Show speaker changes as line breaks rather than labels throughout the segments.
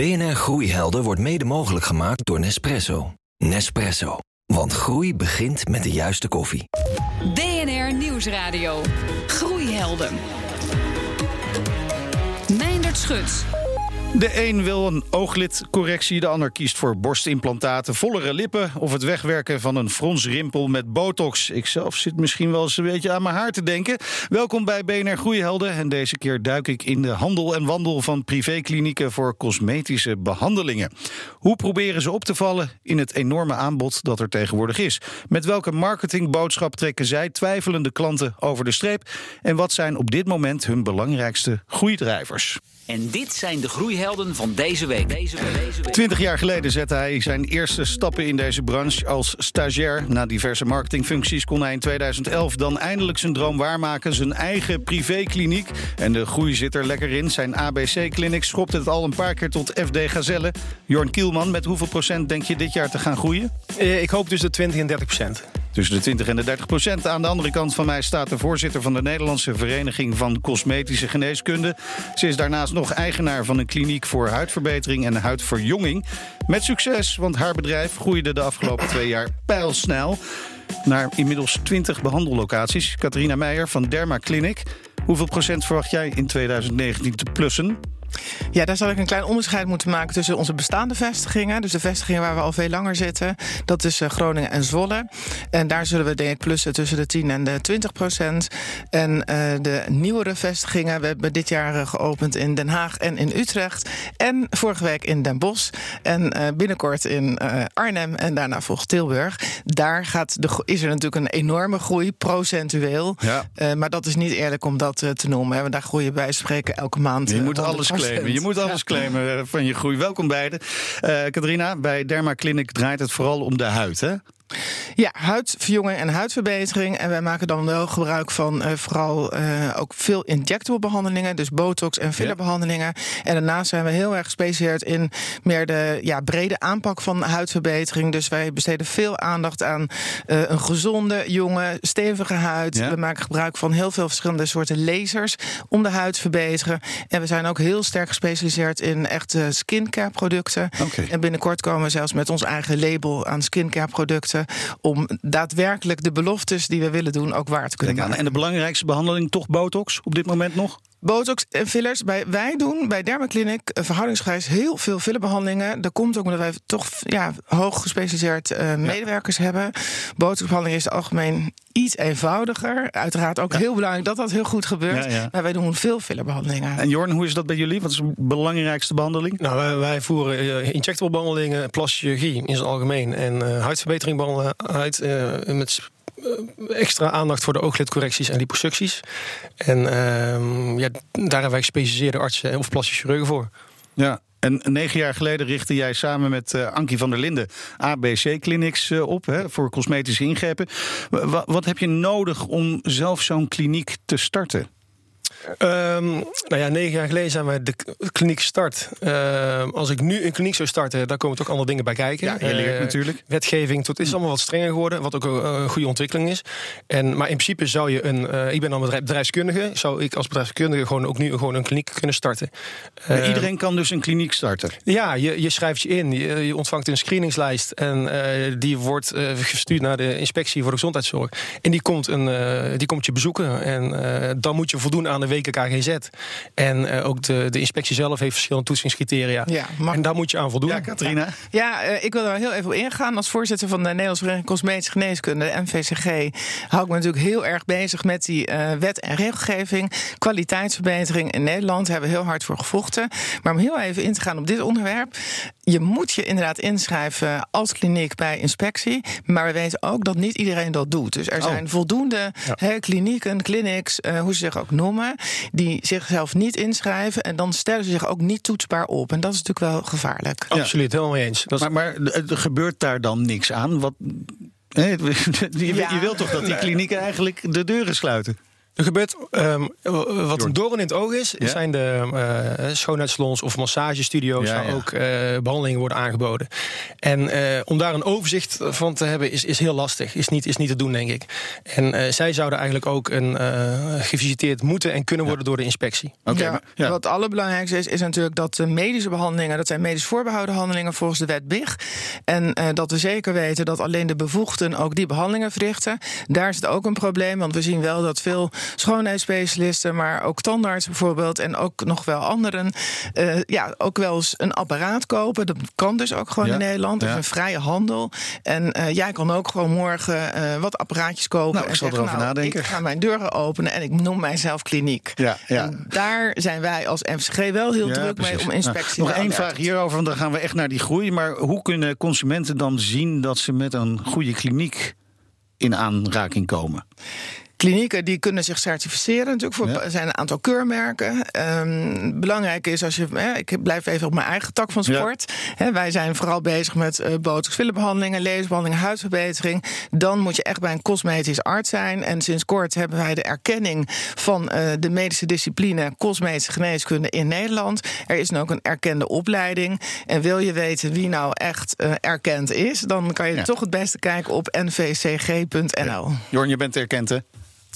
BNR Groeihelden wordt mede mogelijk gemaakt door Nespresso. Nespresso. Want groei begint met de juiste koffie.
BNR Nieuwsradio. Groeihelden. Meindert Schut.
De een wil een ooglidcorrectie, de ander kiest voor borstimplantaten, vollere lippen of het wegwerken van een fronsrimpel met botox. Ikzelf zit misschien wel eens een beetje aan mijn haar te denken. Welkom bij BNR Groeihelden en deze keer duik ik in de handel en wandel van privéklinieken voor cosmetische behandelingen. Hoe proberen ze op te vallen in het enorme aanbod dat er tegenwoordig is? Met welke marketingboodschap trekken zij twijfelende klanten over de streep? En wat zijn op dit moment hun belangrijkste groeidrijvers?
En dit zijn de groeihelden van deze week. Deze week.
Twintig jaar geleden zette hij zijn eerste stappen in deze branche als stagiair. Na diverse marketingfuncties kon hij in 2011 dan eindelijk zijn droom waarmaken. Zijn eigen privékliniek. En de groei zit er lekker in. Zijn ABC-clinic schopt het al een paar keer tot FD Gazelle. Jorn Kielman, met hoeveel procent denk je dit jaar te gaan groeien?
Eh, Ik hoop dus de 20 en 30 procent.
Tussen de 20 en de 30 procent. Aan de andere kant van mij staat de voorzitter van de Nederlandse Vereniging van Cosmetische Geneeskunde. Ze is daarnaast nog eigenaar van een kliniek voor huidverbetering en huidverjonging. Met succes, want haar bedrijf groeide de afgelopen twee jaar pijlsnel naar inmiddels 20 behandellocaties. Catharina Meijer van Derma Clinic. Hoeveel procent verwacht jij in 2019 te plussen?
Ja, daar zal ik een klein onderscheid moeten maken tussen onze bestaande vestigingen. Dus de vestigingen waar we al veel langer zitten. Dat is eh, Groningen en Zwolle. En daar zullen we denk ik plussen tussen de 10 en de 20 procent. En uh, de nieuwere vestigingen, we hebben dit jaar uh, geopend in Den Haag en in Utrecht. En vorige week in Den Bosch. En uh, binnenkort in Arnhem en daarna volgt Tilburg. Daar gaat de, is er natuurlijk een enorme groei, procentueel. Ja. maar dat is niet eerlijk om dat te noemen. Hè, want daar groeien bij spreken elke maand.
Je moet alles claimen. Je moet alles claimen van je groei. Welkom beiden. Uh, Katrina, bij Derma Clinic draait het vooral om de huid, hè?
Ja, huidverjonging en huidverbetering. En wij maken dan wel gebruik van uh, vooral uh, ook veel injectable behandelingen. Dus botox en fillerbehandelingen. Ja. En daarnaast zijn we heel erg gespecialiseerd in meer de ja, brede aanpak van huidverbetering. Dus wij besteden veel aandacht aan uh, een gezonde, jonge, stevige huid. Ja. We maken gebruik van heel veel verschillende soorten lasers om de huid te verbeteren. En we zijn ook heel sterk gespecialiseerd in echte skincare producten.
Okay.
En binnenkort komen we zelfs met ons eigen label aan skincare producten om daadwerkelijk de beloftes die we willen doen ook waar te kunnen maken.
En de belangrijkste behandeling toch botox op dit moment nog?
Botox en fillers. Bij, wij doen bij Dermaclinic verhoudingsgewijs heel veel fillerbehandelingen. Dat komt ook omdat wij toch ja, hoog gespecialiseerd uh, medewerkers ja. hebben. Botoxbehandeling is in het algemeen iets eenvoudiger. Uiteraard ook ja. heel belangrijk dat dat heel goed gebeurt. Ja, maar wij doen veel fillerbehandelingen.
En Jorn, hoe is dat bij jullie? Wat is de belangrijkste behandeling?
Nou, wij, wij voeren uh, injectable behandelingen, plastische chirurgie in het algemeen. En uh, huidverbetering behandelen uit met extra aandacht voor de ooglidcorrecties en liposucties. En uh, ja, daar hebben wij gespecialiseerde artsen of plastische chirurgen voor.
Ja, en negen jaar geleden richtte jij samen met uh, Ankie van der Linden ABC-clinics uh, op hè, voor cosmetische ingrepen. Wat heb je nodig om zelf zo'n kliniek te starten?
Um, nou ja, negen jaar geleden zijn wij de kliniek gestart. Uh, als ik nu een kliniek zou starten, daar komen toch andere dingen bij kijken.
Ja, je leert uh, natuurlijk.
Wetgeving, het is allemaal wat strenger geworden, wat ook een, een goede ontwikkeling is. En, maar in principe zou je een, uh, ik ben dan bedrijfskundige, zou ik als bedrijfskundige gewoon ook nu gewoon een kliniek kunnen starten.
Maar iedereen kan dus een kliniek starten?
Ja, je, je schrijft je in, je, je ontvangt een screeningslijst en die wordt gestuurd naar de inspectie voor de gezondheidszorg. En die komt, een, die komt je bezoeken en dan moet je voldoen aan de weken KGZ. En uh, ook de, de inspectie zelf heeft verschillende toetsingscriteria.
Ja,
mag... En daar moet je aan voldoen.
Ja, Katrina.
Ja, uh, ik wil daar heel even op ingaan. Als voorzitter van de Nederlandse Vereniging Cosmetische Geneeskunde, de NVCG, hou ik me natuurlijk heel erg bezig met die uh, wet en regelgeving. Kwaliteitsverbetering in Nederland hebben we heel hard voor gevochten. Maar om heel even in te gaan op dit onderwerp. Je moet je inderdaad inschrijven als kliniek bij inspectie. Maar we weten ook dat niet iedereen dat doet. Dus er zijn oh. voldoende ja. he, klinieken, clinics, hoe ze zich ook noemen die zichzelf niet inschrijven. En dan stellen ze zich ook niet toetsbaar op. En dat is natuurlijk wel gevaarlijk.
Ja. Absoluut, helemaal mee eens.
Maar, maar er gebeurt daar dan niks aan? Wat, je, ja. je wilt toch dat die klinieken eigenlijk de deuren sluiten?
Er gebeurt, ehm, wat een doorn in het oog is,
Ja?
zijn de eh schoonheidssalons of massagestudio's
Ja,
waar
ja.
ook eh, behandelingen worden aangeboden. En eh, om daar een overzicht van te hebben is, is heel lastig. Is niet, is niet te doen, denk ik. En eh, zij zouden eigenlijk ook een, eh, gevisiteerd moeten en kunnen worden door de inspectie.
Oké,
ja,
maar- ja.
Wat het allerbelangrijkste is, is natuurlijk dat de medische behandelingen, dat zijn medisch voorbehouden handelingen volgens de wet BIG. En eh, dat we zeker weten dat alleen de bevoegden ook die behandelingen verrichten. Daar is het ook een probleem, want we zien wel dat veel schoonheidsspecialisten, maar ook tandartsen bijvoorbeeld en ook nog wel anderen, eh, ja, ook wel eens een apparaat kopen. Dat kan dus ook gewoon
Ja,
in Nederland. Dat
ja.
is een vrije handel. En eh, jij kan ook gewoon morgen eh, wat apparaatjes kopen.
Nou, ik
en
zal
zeggen,
erover nadenken.
Ik ga mijn deuren openen en ik noem mijzelf kliniek.
Ja, ja.
En daar zijn wij als MCG wel heel druk
precies.
mee om inspectie
Nou, nog één vraag hierover, want dan gaan we echt naar die groei. Maar hoe kunnen consumenten dan zien dat ze met een goede kliniek in aanraking komen?
Klinieken die kunnen zich certificeren. Natuurlijk voor,
Ja.
er zijn een aantal keurmerken. Ehm, belangrijk is als je. Hè, ik blijf even op mijn eigen tak van
Ja.
sport. Hè, wij zijn vooral bezig met eh botox, fillerbehandelingen, laserbehandelingen, huidverbetering. Dan moet je echt bij een cosmetisch arts zijn. En sinds kort hebben wij de erkenning van eh, de medische discipline cosmetische geneeskunde in Nederland. Er is nu ook een erkende opleiding. En wil je weten wie nou echt eh, erkend is, dan kan je
Ja.
toch het beste kijken op nvcg.nl.
Jorn, je bent erkend, hè?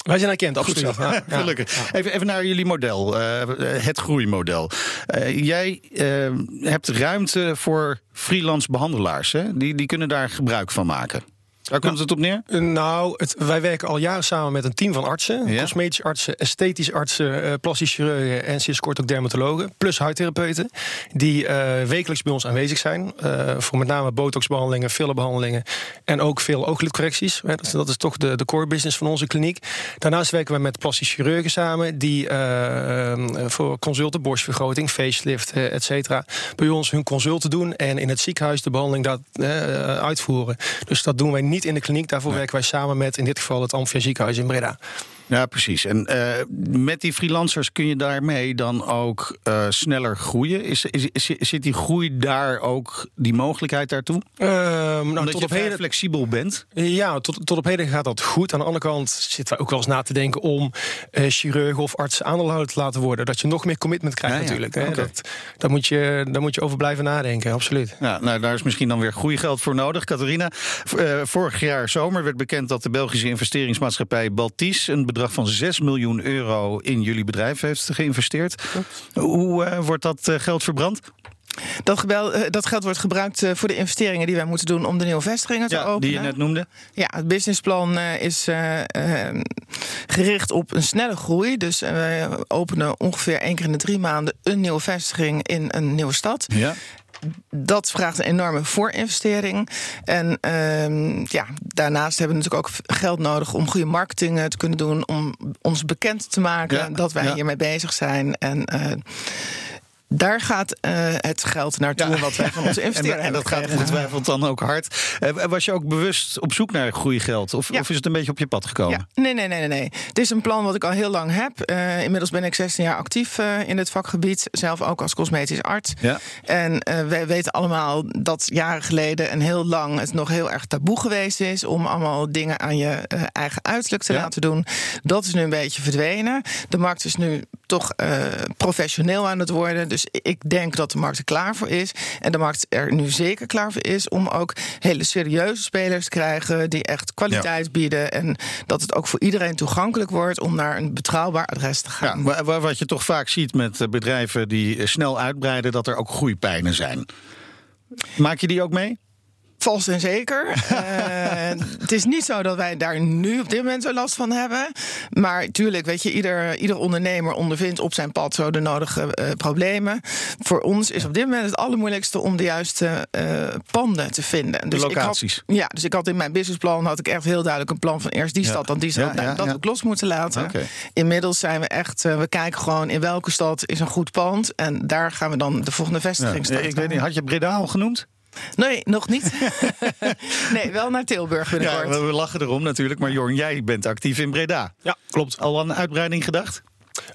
Wij zijn erkend,
Goed
absoluut. Ja, ja.
Gelukkig. Even, even naar jullie model, eh, het groeimodel. Eh, jij eh, hebt ruimte voor freelance behandelaars. Hè? Die, die kunnen daar gebruik van maken. Waar komt het op neer?
Eh, Nou, het, wij werken al jaren samen met een team van artsen.
Ja.
Cosmetisch artsen, esthetisch artsen, eh plastisch chirurgen en sinds kort ook dermatologen. Plus huidtherapeuten. Die eh, wekelijks bij ons aanwezig zijn. voor met name botoxbehandelingen, fillerbehandelingen. En ook veel ooglidcorrecties. Hè, Dat, is- dat is toch de, de core business van onze kliniek. Daarnaast werken we met plastisch chirurgen samen. Die voor consulten, borstvergroting, facelift, et cetera. Bij ons hun consulten doen. En in het ziekenhuis de behandeling dat, uitvoeren. Dus dat doen wij niet in de kliniek. Daarvoor werken wij samen met in dit geval het Amphia ziekenhuis in Breda.
Ja, precies. En eh, met die freelancers kun je daarmee dan ook eh, sneller groeien. Is, is, is- zit die groei daar ook, die mogelijkheid daartoe?
Ehm, nou,
Omdat
tot
je
op heden
flexibel bent?
Ja, tot, tot op heden gaat dat goed. Aan de andere kant zitten wij ook wel eens na te denken om eh chirurgen of artsen aandeelhouder te laten worden. Dat je nog meer commitment krijgt
Ja, ja.
natuurlijk. Hè. Dat, daar, moet je, daar moet je over blijven nadenken, absoluut.
Ja, nou, daar is misschien dan weer groeigeld voor nodig. Catharina, vorig jaar zomer werd bekend dat de Belgische investeringsmaatschappij Baltis... een bedrag van 6 miljoen euro in jullie bedrijf heeft geïnvesteerd. Hoe eh, wordt dat eh, geld verbrand?
Dat, gebel, eh, dat geld wordt gebruikt voor de investeringen die wij moeten doen om de nieuwe vestigingen te
Ja,
openen.
die je net noemde.
Ja, het businessplan is eh, eh, gericht op een snelle groei. Dus wij openen ongeveer één keer in de drie maanden een nieuwe vestiging in een nieuwe stad.
Ja.
Dat vraagt een enorme voorinvestering. En ehm, ja, daarnaast hebben we natuurlijk ook geld nodig om goede marketing eh, te kunnen doen. Om ons bekend te maken
Ja,
dat wij
ja.
hiermee bezig zijn. En eh, daar gaat eh, het geld naartoe
Ja.
wat wij van onze
En,
investeren
en dat gaat ongetwijfeld dan ook hard. Eh, Was je ook bewust op zoek naar groeigeld? Of,
Ja.
of is het een beetje op je pad gekomen?
Ja, nee, nee, nee, nee, nee. Het is een plan wat ik al heel lang heb. Eh, inmiddels ben ik 16 jaar actief in het vakgebied. Zelf ook als cosmetisch arts.
Ja.
En wij weten allemaal dat jaren geleden en heel lang het nog heel erg taboe geweest is om allemaal dingen aan je eigen uiterlijk te laten doen. Dat is nu een beetje verdwenen. De markt is nu toch professioneel aan het worden. Dus ik denk dat de markt er klaar voor is. En de markt er nu zeker klaar voor is om ook hele serieuze spelers te krijgen die echt kwaliteit bieden. En dat het ook voor iedereen toegankelijk wordt om naar een betrouwbaar adres te
Ja,
gaan.
wa- wat je toch vaak ziet met eh, bedrijven die eh, snel uitbreiden, dat er ook groeipijnen zijn. Maak je die ook mee?
Vast en zeker. Eh, het is niet zo dat wij daar nu op dit moment zo last van hebben. Maar tuurlijk, weet je, ieder, ieder ondernemer ondervindt op zijn pad zo de nodige eh, problemen. Voor ons is op dit moment het allermoeilijkste om de juiste eh, panden te vinden. Dus ik had-
locaties.
ja, dus ik had in mijn businessplan had ik echt heel duidelijk een plan van eerst die
Ja.
stad, dan die stad.
Ja,
nou,
ja,
dat we los moeten laten. Inmiddels zijn we echt, we kijken gewoon in welke stad is een goed pand. En daar gaan we dan de volgende vestiging starten.
Ik weet niet, had je Breda al genoemd?
Nee, nog niet. nee, wel naar Tilburg
Ja,
binnenkort.
we we lachen erom natuurlijk. Maar Jorn, jij bent actief in Breda.
Ja, klopt.
Al aan een uitbreiding gedacht?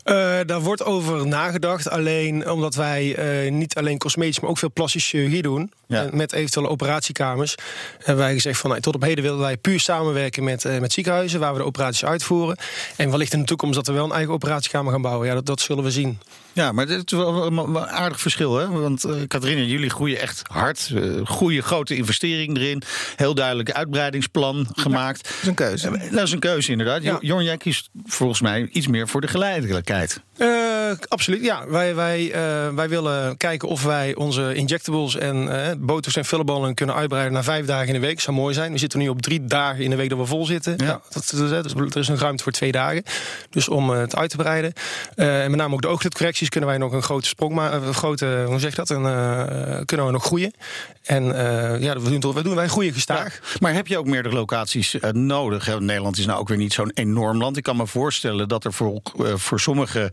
Uh, daar wordt over nagedacht. Alleen omdat wij uh, niet alleen cosmetisch, maar ook veel plastische chirurgie doen. Ja. Met eventuele operatiekamers. Hebben wij gezegd van nou, tot op heden willen wij puur samenwerken met, uh, met ziekenhuizen waar we de operaties uitvoeren. En wellicht in de toekomst dat we wel een eigen operatiekamer gaan bouwen. Ja, dat, dat zullen we zien.
Ja, maar dit is wel een aardig verschil. Hè? Want uh, Katrine, jullie groeien echt hard. Uh, goede grote investering erin. Heel duidelijk uitbreidingsplan gemaakt.
dat is een keuze.
dat is een keuze, inderdaad. Ja. Jorn, jij kiest volgens mij iets meer voor de geleidelijkheid.
Uh, absoluut, ja. Wij, wij, uh, wij willen kijken of wij onze injectables en uh, botox en filleballen kunnen uitbreiden naar vijf dagen in de week. Zou mooi zijn. We zitten nu op drie dagen in de week dat we vol zitten. Ja. ja dat, dus er is een ruimte voor twee dagen. Dus om het uit te breiden. en met name ook de ooglidcorrecties kunnen wij nog een grote sprong maken. Een grote, hoe zeg je dat? En, kunnen we nog groeien. En ja, we doen, we doen wij groeien gestaag.
Ja. Maar heb je ook meerdere locaties nodig? Nederland is nou ook weer niet zo'n enorm land. Ik kan me voorstellen dat er voor, voor sommige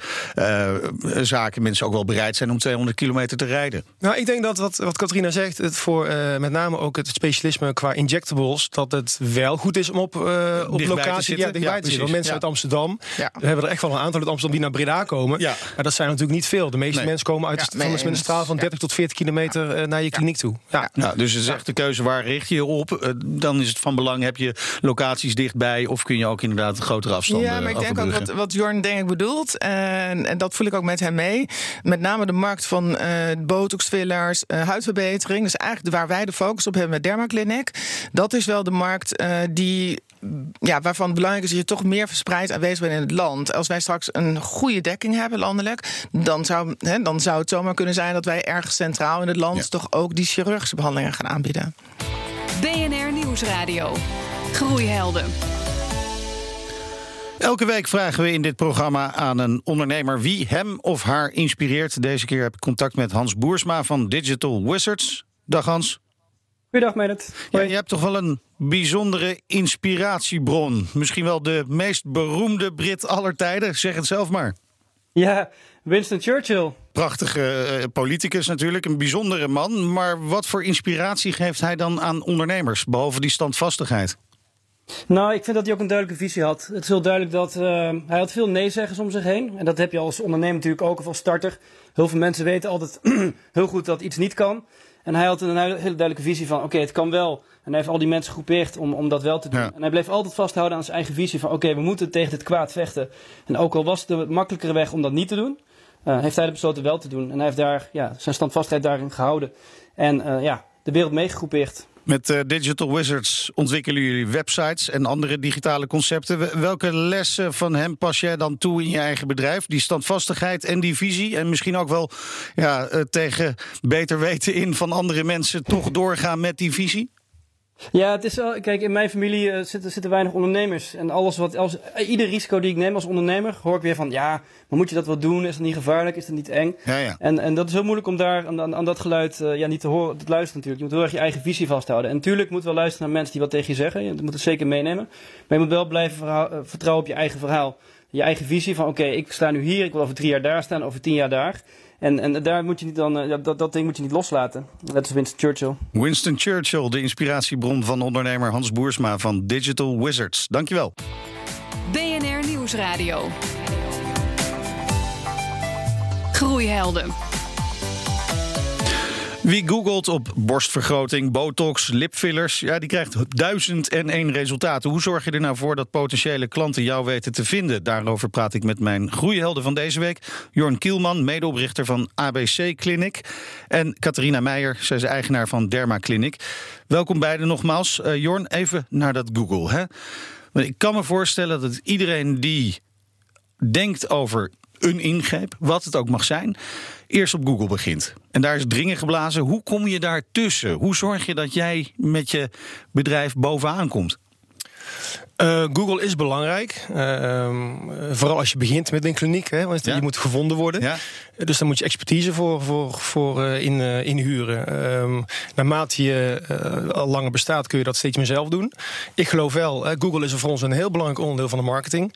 zaken mensen ook wel bereid zijn om 200 kilometer te rijden.
Nou, ik denk dat wat, wat Katrina zegt, het voor uh, met name ook het specialisme qua injectables, dat het wel goed is om op, uh, op locatie ja, dichtbij te zitten. Want mensen uit Amsterdam, ja. we hebben er echt wel een aantal uit Amsterdam die naar Breda komen. Ja. Maar dat zijn natuurlijk niet veel. De meeste nee. mensen komen uit van, met een straal van 30 tot 40 kilometer naar je kliniek toe. Ja.
Nou, dus het is echt de keuze waar richt je je op. dan is het van belang, heb je locaties dichtbij of kun je ook inderdaad grotere afstanden
Ja, maar ik denk ook wat, wat Jorn denk ik bedoelt. En, en dat voel ik ook met hem mee. Met name de markt van uh, botox fillers, uh, huidverbetering. Dus eigenlijk waar wij de focus op hebben met Dermaclinic. Dat is wel de markt uh, die ja, waarvan het belangrijk is dat je toch meer verspreid aanwezig bent in het land. Als wij straks een goede dekking hebben landelijk, dan zou, hè, dan zou het zomaar kunnen zijn dat wij ergens centraal in het land ja. toch ook die chirurgische behandelingen gaan aanbieden.
BNR Nieuwsradio. Groeihelden.
Elke week vragen we in dit programma aan een ondernemer wie hem of haar inspireert. Deze keer heb ik contact met Hans Boersma van Digital Wizards. Dag Hans.
Goedendag Merit.
Ja, je hebt toch wel een bijzondere inspiratiebron. Misschien wel de meest beroemde Brit aller tijden. Zeg het zelf maar.
Ja, Winston Churchill.
Prachtige uh, politicus natuurlijk, een bijzondere man. Maar wat voor inspiratie geeft hij dan aan ondernemers, behalve die standvastigheid?
Nou, ik vind dat hij ook een duidelijke visie had. Het is heel duidelijk dat uh, hij had veel nee-zeggers om zich heen. En dat heb je als ondernemer natuurlijk ook, of als starter. Heel veel mensen weten altijd heel goed dat iets niet kan. En hij had een hele duidelijke visie van, oké, het kan wel. En hij heeft al die mensen gegroepeerd om, om dat wel te doen. Ja. En hij bleef altijd vasthouden aan zijn eigen visie van, oké, we moeten tegen dit kwaad vechten. En ook al was het de makkelijkere weg om dat niet te doen, uh, heeft hij besloten wel te doen. En hij heeft daar ja, zijn standvastigheid daarin gehouden. En uh, ja, de wereld meegegroepeerd.
Met uh, Digital Wizards ontwikkelen jullie websites en andere digitale concepten. Welke lessen van hem pas jij dan toe in je eigen bedrijf? Die standvastigheid en die visie. En misschien ook wel ja, uh, tegen beter weten in van andere mensen toch doorgaan met die visie?
Ja, het is. Kijk, in mijn familie uh, zitten, zitten weinig ondernemers. En alles wat, als, ieder risico die ik neem als ondernemer, hoor ik weer van ja, maar moet je dat wel doen? Is dat niet gevaarlijk? Is dat niet eng?
Ja, ja.
En, en dat is heel moeilijk om daar aan, aan, aan dat geluid uh, ja, niet te horen, te luisteren natuurlijk. Je moet heel erg je eigen visie vasthouden. En natuurlijk moet wel luisteren naar mensen die wat tegen je zeggen. Je moet het zeker meenemen. Maar je moet wel blijven verhaal, uh, vertrouwen op je eigen verhaal. Je eigen visie van oké, okay, ik sta nu hier, ik wil over drie jaar daar staan, over tien jaar daar. En, en daar moet je niet dan, uh, dat, dat ding moet je niet loslaten. Dat is Winston Churchill.
Winston Churchill, de inspiratiebron van ondernemer Hans Boersma van Digital Wizards. Dankjewel.
BNR Nieuwsradio. Groeihelden.
Wie googelt op borstvergroting, botox, lipfillers, ja, die krijgt duizend en één resultaten. Hoe zorg je er nou voor dat potentiële klanten jou weten te vinden? Daarover praat ik met mijn groeihelden van deze week. Jorn Kielman, medeoprichter van ABC Clinic. En Catharina Meijer, zij is eigenaar van Derma Clinic. Welkom beiden nogmaals. Uh, Jorn, even naar dat Google. Hè? Ik kan me voorstellen dat iedereen die denkt over een ingreep, wat het ook mag zijn, eerst op Google begint. En daar is dringen geblazen. Hoe kom je daar tussen? Hoe zorg je dat jij met je bedrijf bovenaan komt?
Uh, Google is belangrijk. Uh, vooral als je begint met een kliniek. Hè, want ja. je moet gevonden worden. Ja. Dus daar moet je expertise voor, voor, voor in, inhuren. Um, naarmate je al langer bestaat kun je dat steeds meer zelf doen. Ik geloof wel, Google is voor ons een heel belangrijk onderdeel van de marketing.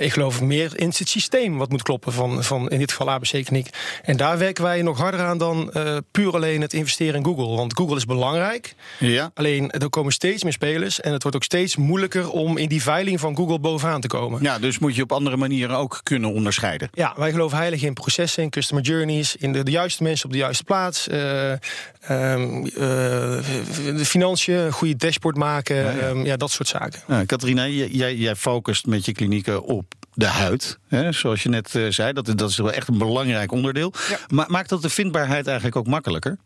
Ik geloof meer in het systeem wat moet kloppen van, van in dit geval ABC Kliniek. En daar werken wij nog harder aan dan puur alleen het investeren in Google. Want Google is belangrijk. Ja. Alleen er komen steeds meer spelers en het wordt ook steeds moeilijker om in die veiling van Google bovenaan te komen.
Ja, dus moet je op andere manieren ook kunnen onderscheiden.
Ja, wij geloven heilig in processen, in customer journeys, in de, de juiste mensen op de juiste plaats. eh, ehm, eh, de financiën, een goede dashboard maken, ja, ja, dat soort zaken.
Nou, Katrina, jij, jij focust met je klinieken op de huid. Hè, zoals je net uh, zei, dat, dat is wel echt een belangrijk onderdeel. Ja. Ma maakt dat de vindbaarheid eigenlijk ook makkelijker?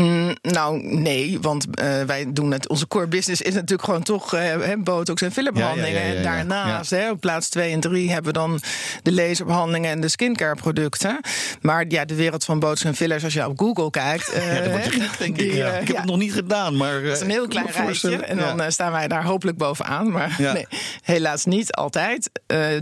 Mm, nou, nee, want uh, wij doen het. Onze core business is natuurlijk gewoon toch uh, botox en fillerbehandelingen. Ja, ja, ja, en daarnaast, hè, op plaats 2 en 3, hebben we dan de laserbehandelingen en de skincare producten. Maar ja, de wereld van botox en fillers, als je op Google kijkt. Uh,
gek, denk ik. Die, ik heb het nog niet gedaan, maar.
het is een heel klein rijtje. En dan staan wij daar hopelijk bovenaan. Maar nee, helaas niet altijd.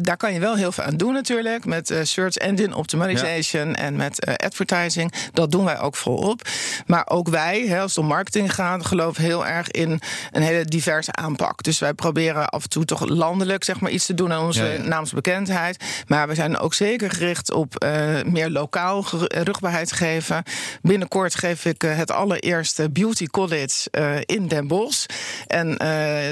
daar kan je wel heel veel aan doen, natuurlijk. Met search engine optimization en met advertising. Dat doen wij ook volop. Maar ook wij, hè, als het om marketing gaat, geloven heel erg in een hele diverse aanpak. Dus wij proberen af en toe toch landelijk zeg maar, iets te doen aan onze ja, ja. naamsbekendheid. Maar we zijn ook zeker gericht op uh, meer lokaal rugbaarheid geven. Binnenkort geef ik uh, het allereerste Beauty College uh, in Den Bosch. En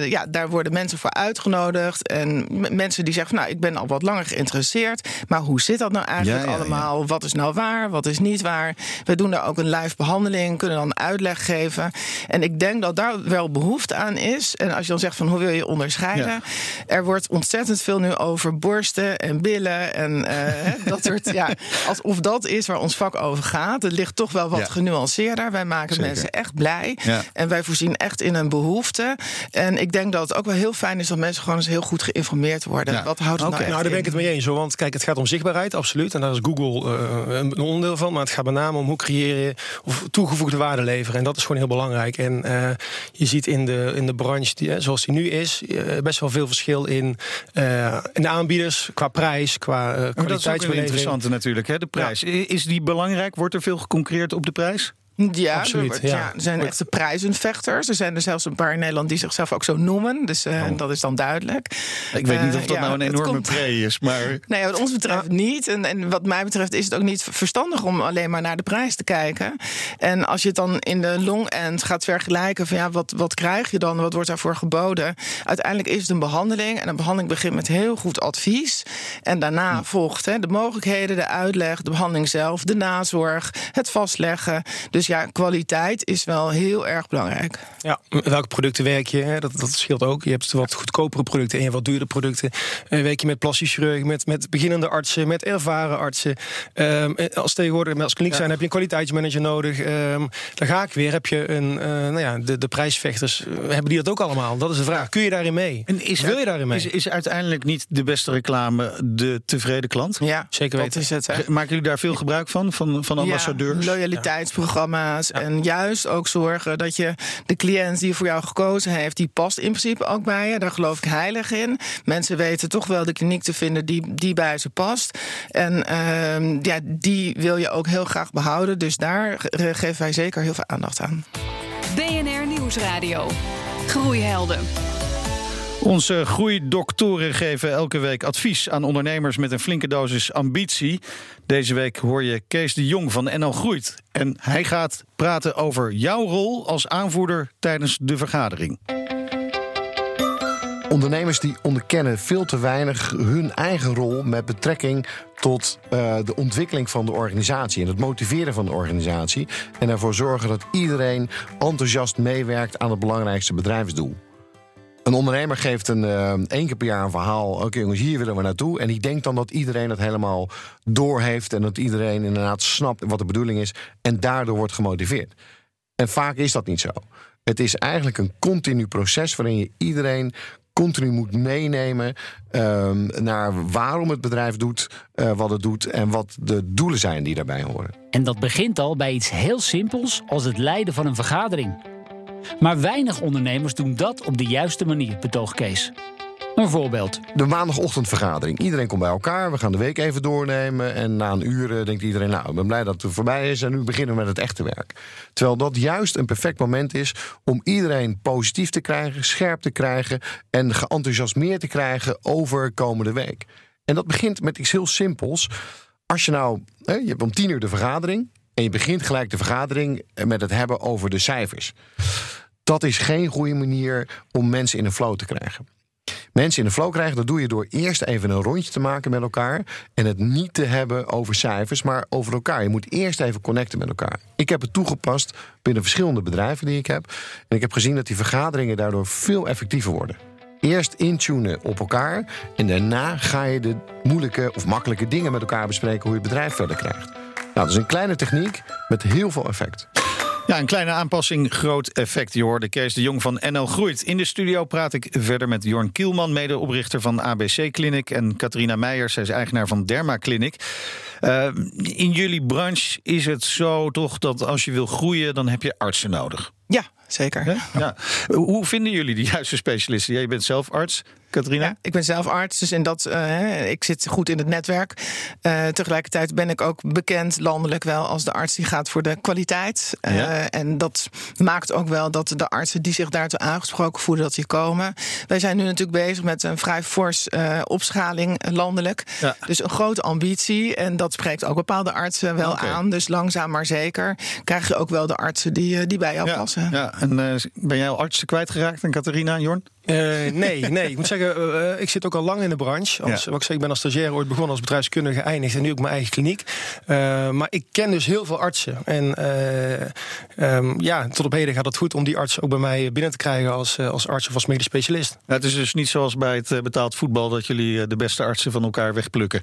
ja, daar worden mensen voor uitgenodigd. En mensen die zeggen: van, Nou, ik ben al wat langer geïnteresseerd. Maar hoe zit dat nou eigenlijk ja, allemaal? Wat is nou waar? Wat is niet waar? We doen daar ook een live behandeling kunnen dan uitleg geven. En ik denk dat daar wel behoefte aan is. En als je dan zegt van hoe wil je onderscheiden? Ja. Er wordt ontzettend veel nu over borsten en billen en uh, dat soort. Ja, alsof dat is waar ons vak over gaat. Het ligt toch wel wat ja. genuanceerder. Wij maken Zeker. mensen echt blij. Ja. En wij voorzien echt in een behoefte. En ik denk dat het ook wel heel fijn is dat mensen gewoon eens heel goed geïnformeerd worden. Wat houdt het
okay.
nou
Nou, daar ben ik het mee eens. Hoor. Want kijk, het gaat om zichtbaarheid, absoluut. En daar is Google uh, een onderdeel van. Maar het gaat met name om hoe creëer je of toegevoegde waarde leveren. En dat is gewoon heel belangrijk. En uh, je ziet in de, in de branche die, zoals die nu is, uh, best wel veel verschil in, uh, in de aanbieders qua prijs, qua
kwaliteitsbeleving. Dat is ook interessante natuurlijk, hè, de prijs. Ja. Is die belangrijk? Wordt er veel geconcurreerd op de prijs?
Ja, Absoluut, er, ja. ja, er zijn echte prijzenvechters. Er zijn er zelfs een paar in Nederland die zichzelf ook zo noemen. Dus uh, oh. dat is dan duidelijk.
Ik weet niet of dat uh, nou een enorme pre is, maar...
Nee, wat ons betreft niet. En, en wat mij betreft is het ook niet verstandig om alleen maar naar de prijs te kijken. En als je het dan in de long end gaat vergelijken van ja, wat, wat krijg je dan? Wat wordt daarvoor geboden? Uiteindelijk is het een behandeling. En een behandeling begint met heel goed advies. En daarna ja. volgt hè, de mogelijkheden, de uitleg, de behandeling zelf, de nazorg, het vastleggen. Dus dus ja, kwaliteit is wel heel erg belangrijk.
Ja, welke producten werk je? Hè? Dat, dat scheelt ook. Je hebt wat goedkopere producten en je hebt wat duurdere producten. Uh, werk je met plastisch chirurg, met, met beginnende artsen, met ervaren artsen. Um, als tegenwoordig als kliniek zijn, heb je een kwaliteitsmanager nodig. Um, dan ga ik weer. Heb je een, uh, nou ja, de, de prijsvechters, hebben die dat ook allemaal? Dat is de vraag. Kun je daarin mee?
En is
Wil je daarin mee?
Is, is uiteindelijk niet de beste reclame de tevreden klant?
Ja,
zeker weten.
Is het?
Maken jullie daar veel gebruik van, van, van ambassadeurs?
Ja, loyaliteitsprogramma. Ja. En juist ook zorgen dat je de cliënt die voor jou gekozen heeft, die past in principe ook bij je. Daar geloof ik heilig in. Mensen weten toch wel de kliniek te vinden die, die bij ze past. En uh, ja, die wil je ook heel graag behouden. Dus daar geven wij zeker heel veel aandacht aan.
BNR Nieuwsradio. Groeihelden.
Onze groeidoktoren geven elke week advies aan ondernemers met een flinke dosis ambitie. Deze week hoor je Kees de Jong van NL Groeit. En hij gaat praten over jouw rol als aanvoerder tijdens de vergadering.
Ondernemers die onderkennen veel te weinig hun eigen rol met betrekking tot uh, de ontwikkeling van de organisatie en het motiveren van de organisatie. En ervoor zorgen dat iedereen enthousiast meewerkt aan het belangrijkste bedrijfsdoel. Een ondernemer geeft een, uh, één keer per jaar een verhaal. Oké, jongens, hier willen we naartoe. En die denkt dan dat iedereen het helemaal doorheeft. En dat iedereen inderdaad snapt wat de bedoeling is. En daardoor wordt gemotiveerd. En vaak is dat niet zo. Het is eigenlijk een continu proces waarin je iedereen continu moet meenemen uh, naar waarom het bedrijf doet uh, wat het doet en wat de doelen zijn die daarbij horen.
En dat begint al bij iets heel simpels als het leiden van een vergadering. Maar weinig ondernemers doen dat op de juiste manier, betoog Kees. Een voorbeeld.
De maandagochtendvergadering. Iedereen komt bij elkaar. We gaan de week even doornemen. En na een uur denkt iedereen: Nou, ik ben blij dat het voorbij is. En nu beginnen we met het echte werk. Terwijl dat juist een perfect moment is om iedereen positief te krijgen, scherp te krijgen. en geenthousiasmeerd te krijgen over komende week. En dat begint met iets heel simpels. Als je nou, je hebt om tien uur de vergadering. En je begint gelijk de vergadering met het hebben over de cijfers. Dat is geen goede manier om mensen in een flow te krijgen. mensen in de flow krijgen, dat doe je door eerst even een rondje te maken met elkaar. En het niet te hebben over cijfers, maar over elkaar. Je moet eerst even connecten met elkaar. Ik heb het toegepast binnen verschillende bedrijven die ik heb. En ik heb gezien dat die vergaderingen daardoor veel effectiever worden. Eerst intunen op elkaar en daarna ga je de moeilijke of makkelijke dingen met elkaar bespreken hoe je het bedrijf verder krijgt. Nou, dat is een kleine techniek met heel veel effect.
Ja, een kleine aanpassing, groot effect. Je hoorde Kees de Jong van NL Groeit. In de studio praat ik verder met Jorn Kielman, medeoprichter van ABC Clinic. En Katrina Meijers, zij is eigenaar van Derma Clinic. Uh, in jullie branche is het zo toch dat als je wil groeien, dan heb je artsen nodig.
Ja, zeker.
Ja. Hoe vinden jullie de juiste specialisten? Jij bent zelf arts. Katrina?
Ja, ik ben zelf arts, dus in dat, uh, ik zit goed in het netwerk. Uh, tegelijkertijd ben ik ook bekend landelijk wel als de arts die gaat voor de kwaliteit. Uh, ja. En dat maakt ook wel dat de artsen die zich daartoe aangesproken voelen dat die komen. Wij zijn nu natuurlijk bezig met een vrij fors opschaling landelijk. Ja. Dus een grote ambitie. En dat spreekt ook bepaalde artsen wel okay. aan. Dus langzaam maar zeker krijg je ook wel de artsen die, die bij jou passen.
Ja, en ben jij al artsen kwijtgeraakt? En Katrina en Jorn?
Uh, nee, nee. Ik moet zeggen, uh, ik zit ook al lang in de branche. Als, ja. Wat ik zeg, ik ben als stagiair ooit begonnen als bedrijfskundige geëindigd en nu ook mijn eigen kliniek. Uh, maar ik ken dus heel veel artsen. En um, ja, tot op heden gaat het goed om die arts ook bij mij binnen te krijgen als, als arts of als medisch specialist.
Ja, het is dus niet zoals bij het betaald voetbal dat jullie de beste artsen van elkaar wegplukken.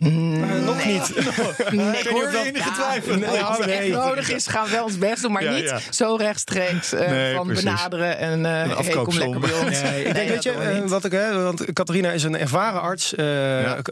Mm,
Uh, nog niet.
Nee,
ik hoor enige twijfel.
Nee, als het echt nodig is, gaan we wel ons best doen. Maar
Ja,
niet
ja.
zo rechtstreeks uh,
Nee,
van
precies.
benaderen. En uh, hey, kom lekker bij ons.
Nee, ik denk, weet je, eh, wat ik, hè, want Catharina is een ervaren arts. Eh,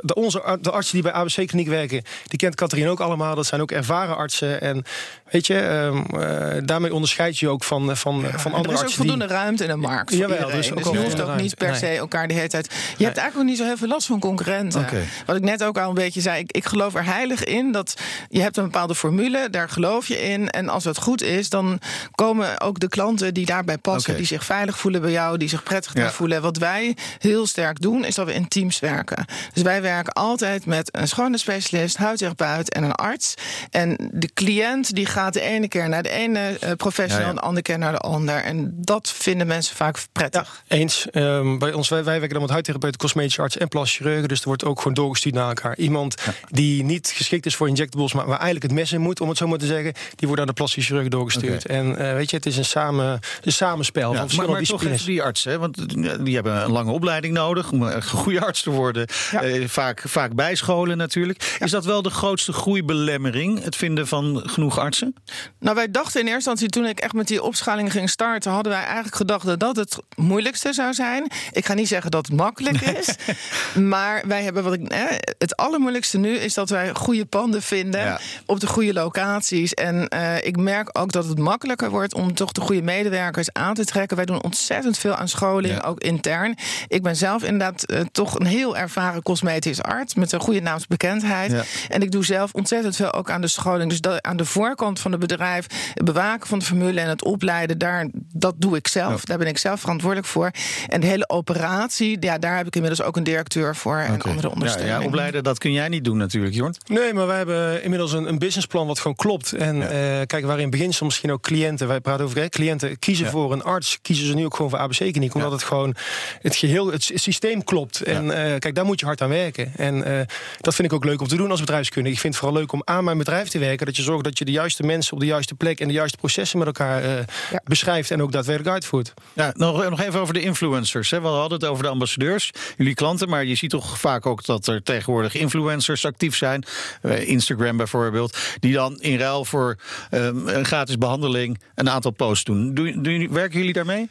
de, onze, de artsen die bij ABC-kliniek werken, die kent Catharina ook allemaal. Dat zijn ook ervaren artsen. En weet je, ehm, eh, daarmee onderscheid je je ook van, van, van
er
andere
is ook
artsen.
voldoende
die,
ruimte in de markt. Voor
Jawel,
iedereen.
dus
Dus, je hoeft ook niet per se elkaar de hele tijd. Je hebt eigenlijk ook niet zo heel veel last van concurrenten. Wat ik net ook al een beetje zei. Ik, ik geloof er heilig in dat je hebt een bepaalde formule. Daar geloof je in. En als het goed is, dan komen ook de klanten die daarbij passen. Die zich veilig voelen bij jou. Die zich prettig
Ja.
voelen. Wat wij heel sterk doen, is dat we in teams werken. Dus wij werken altijd met een schone specialist, huidtherapeut en een arts. En de cliënt die gaat de ene keer naar de ene eh, professional,
Ja, ja.
de andere keer naar de ander. En dat vinden mensen vaak prettig.
Eens. Ehm, bij ons, wij, wij werken dan met huidtherapeuten, cosmetische arts en plastisch chirurgen. Dus er wordt ook gewoon doorgestuurd naar elkaar. Iemand die niet geschikt is voor injectables, maar waar eigenlijk het mes in moet, om het zo maar te zeggen, die wordt aan de plastisch chirurg doorgestuurd. En eh, weet je, het is een, samen, een samenspel
Ja,
van
maar, maar toch even die artsen, want eh, die hebben een lange opleiding nodig om een goede arts te worden.
Ja.
Eh, vaak, vaak bijscholen natuurlijk. Is dat wel de grootste groeibelemmering, het vinden van genoeg artsen?
Nou, wij dachten in eerste instantie, toen ik echt met die opschaling ging starten, hadden wij eigenlijk gedacht dat dat het moeilijkste zou zijn. Ik ga niet zeggen dat het makkelijk is, maar wij hebben wat ik. Eh, het allermoeilijkste nu is dat wij goede panden vinden
Ja.
op de goede locaties. En eh, ik merk ook dat het makkelijker wordt om toch de goede medewerkers aan te trekken. Wij doen ontzettend veel aan scholing,
Ja.
ook intern. Ik ben zelf inderdaad eh, toch een heel ervaren cosmetisch arts met een goede naamsbekendheid.
Ja.
En ik doe zelf ontzettend veel ook aan de scholing. Dus dat, aan de voorkant van het bedrijf, het bewaken van de formule en het opleiden, daar, dat doe ik zelf.
Ja.
Daar ben ik zelf verantwoordelijk voor. En de hele operatie, ja, daar heb ik inmiddels ook een directeur voor en andere
ja,
ondersteuning.
ja, opleiden, dat kun jij niet doen natuurlijk, Jorn.
Nee, maar wij hebben inmiddels een, een businessplan wat gewoon klopt. En eh, kijk, waarin in beginsel misschien ook cliënten, wij praten over hè, cliënten kiezen
Ja.
voor een arts, kiezen ze nu ook gewoon voor ABC-kliniek, omdat
Ja.
het gewoon het geheel, het sy- systeem klopt. En eh, kijk, daar moet je hard aan werken. En eh, dat vind ik ook leuk om te doen als bedrijfskundige. Ik vind het vooral leuk om aan mijn bedrijf te werken, dat je zorgt dat je de juiste mensen op de juiste plek en de juiste processen met elkaar eh,
Ja.
beschrijft en ook daadwerkelijk uitvoert.
Ja, nog, nog even over de influencers. Hè. We hadden het over de ambassadeurs, jullie klanten. Maar je ziet toch vaak ook dat er tegenwoordig influencers actief zijn. Eh, Instagram bijvoorbeeld. Die dan in ruil voor ehm, een gratis behandeling een aantal posts doen. Doen, doen jullie- werken jullie daarmee?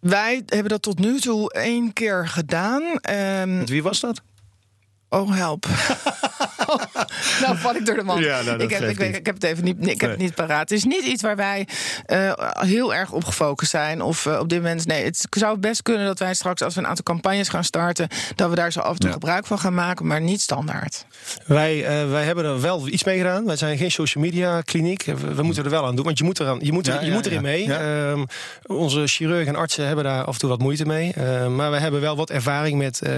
Wij hebben dat tot nu toe één keer gedaan. Ehm,
Met wie was dat?
Oh, help. nou, val ik door de man.
Ja, nou,
ik, heb, ik, weet- ik heb het even niet, ik heb het niet paraat. Het is niet iets waar wij eh, heel erg op gefocust zijn. Of eh, op dit moment. Nee, het zou best kunnen dat wij straks, als we een aantal campagnes gaan starten, dat we daar zo af en toe
Ja.
gebruik van gaan maken, maar niet standaard.
Wij, eh, wij hebben er wel iets mee gedaan. Wij zijn geen social media kliniek. We, we moeten er wel aan doen, want je moet, eraan, je moet, er,
Ja,
je
ja,
moet erin
ja.
mee.
Ja.
Ehm, onze chirurgen en artsen hebben daar af en toe wat moeite mee. Ehm, maar we hebben wel wat ervaring met eh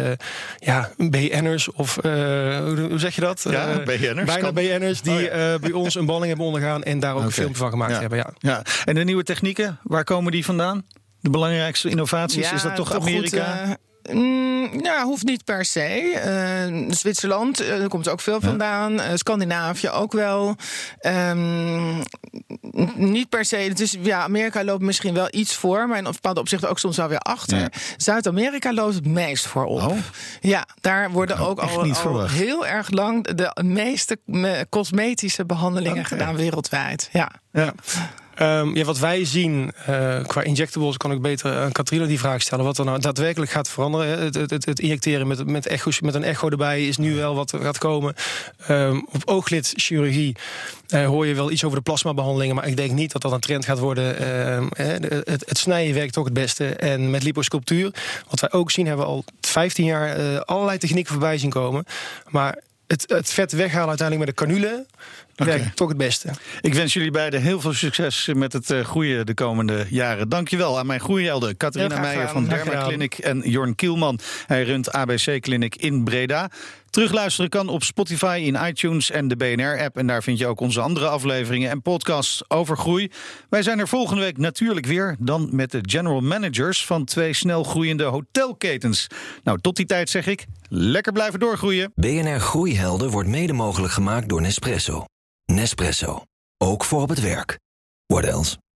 ja, BN'ers of eh, hoe, hoe zeg je dat?
Ja,
Eh,
BN'ers
Bijna
kan.
BN'ers die
Oh, ja.
eh, bij ons een balling hebben ondergaan en daar ook een filmpje van gemaakt
Ja.
hebben. Ja.
Ja. En de nieuwe technieken, waar komen die vandaan? De belangrijkste innovaties, is dat toch, Amerika?
goed, Mm, ja, hoeft niet per se. Eh, Zwitserland, uh, er komt ook veel vandaan. Uh, Scandinavië ook wel. Um, niet per se. Het is, ja, Amerika loopt misschien wel iets voor, maar in bepaalde opzichten ook soms wel weer achter. Ja. Zuid-Amerika loopt het meest voorop. Oh. Ja, daar worden nou, ook al, al heel erg lang de meeste cosmetische behandelingen okay. gedaan wereldwijd. Ja.
ja. Um, ja, wat wij zien uh, qua injectables, kan ik beter aan Katrina die vraag stellen. Wat er nou daadwerkelijk gaat veranderen. Het, het, het injecteren met, met, echo's, met een echo erbij is nu wel wat gaat komen. Um, op ooglidchirurgie hoor je wel iets over de plasmabehandelingen. Maar ik denk niet dat dat een trend gaat worden. Uh, het, het, snijden werkt toch het beste. En met liposculptuur, wat wij ook zien, hebben we al 15 jaar allerlei technieken voorbij zien komen. Maar het, het vet weghalen uiteindelijk met de canule okay. werkt toch het beste.
Ik wens jullie beiden heel veel succes met het uh, groeien de komende jaren. Dankjewel aan mijn groeihelden Catharina Meijer van Derma Clinic en Jorn Kielman. Hij runt ABC Clinic in Breda. Terugluisteren kan op Spotify, in iTunes en de BNR-app. En daar vind je ook onze andere afleveringen en podcasts over groei. Wij zijn er volgende week natuurlijk weer. Dan met de general managers van twee snel groeiende hotelketens. Nou, tot die tijd zeg ik, lekker blijven doorgroeien.
BNR Groeihelden wordt mede mogelijk gemaakt door Nespresso. Nespresso. Ook voor op het werk. What else?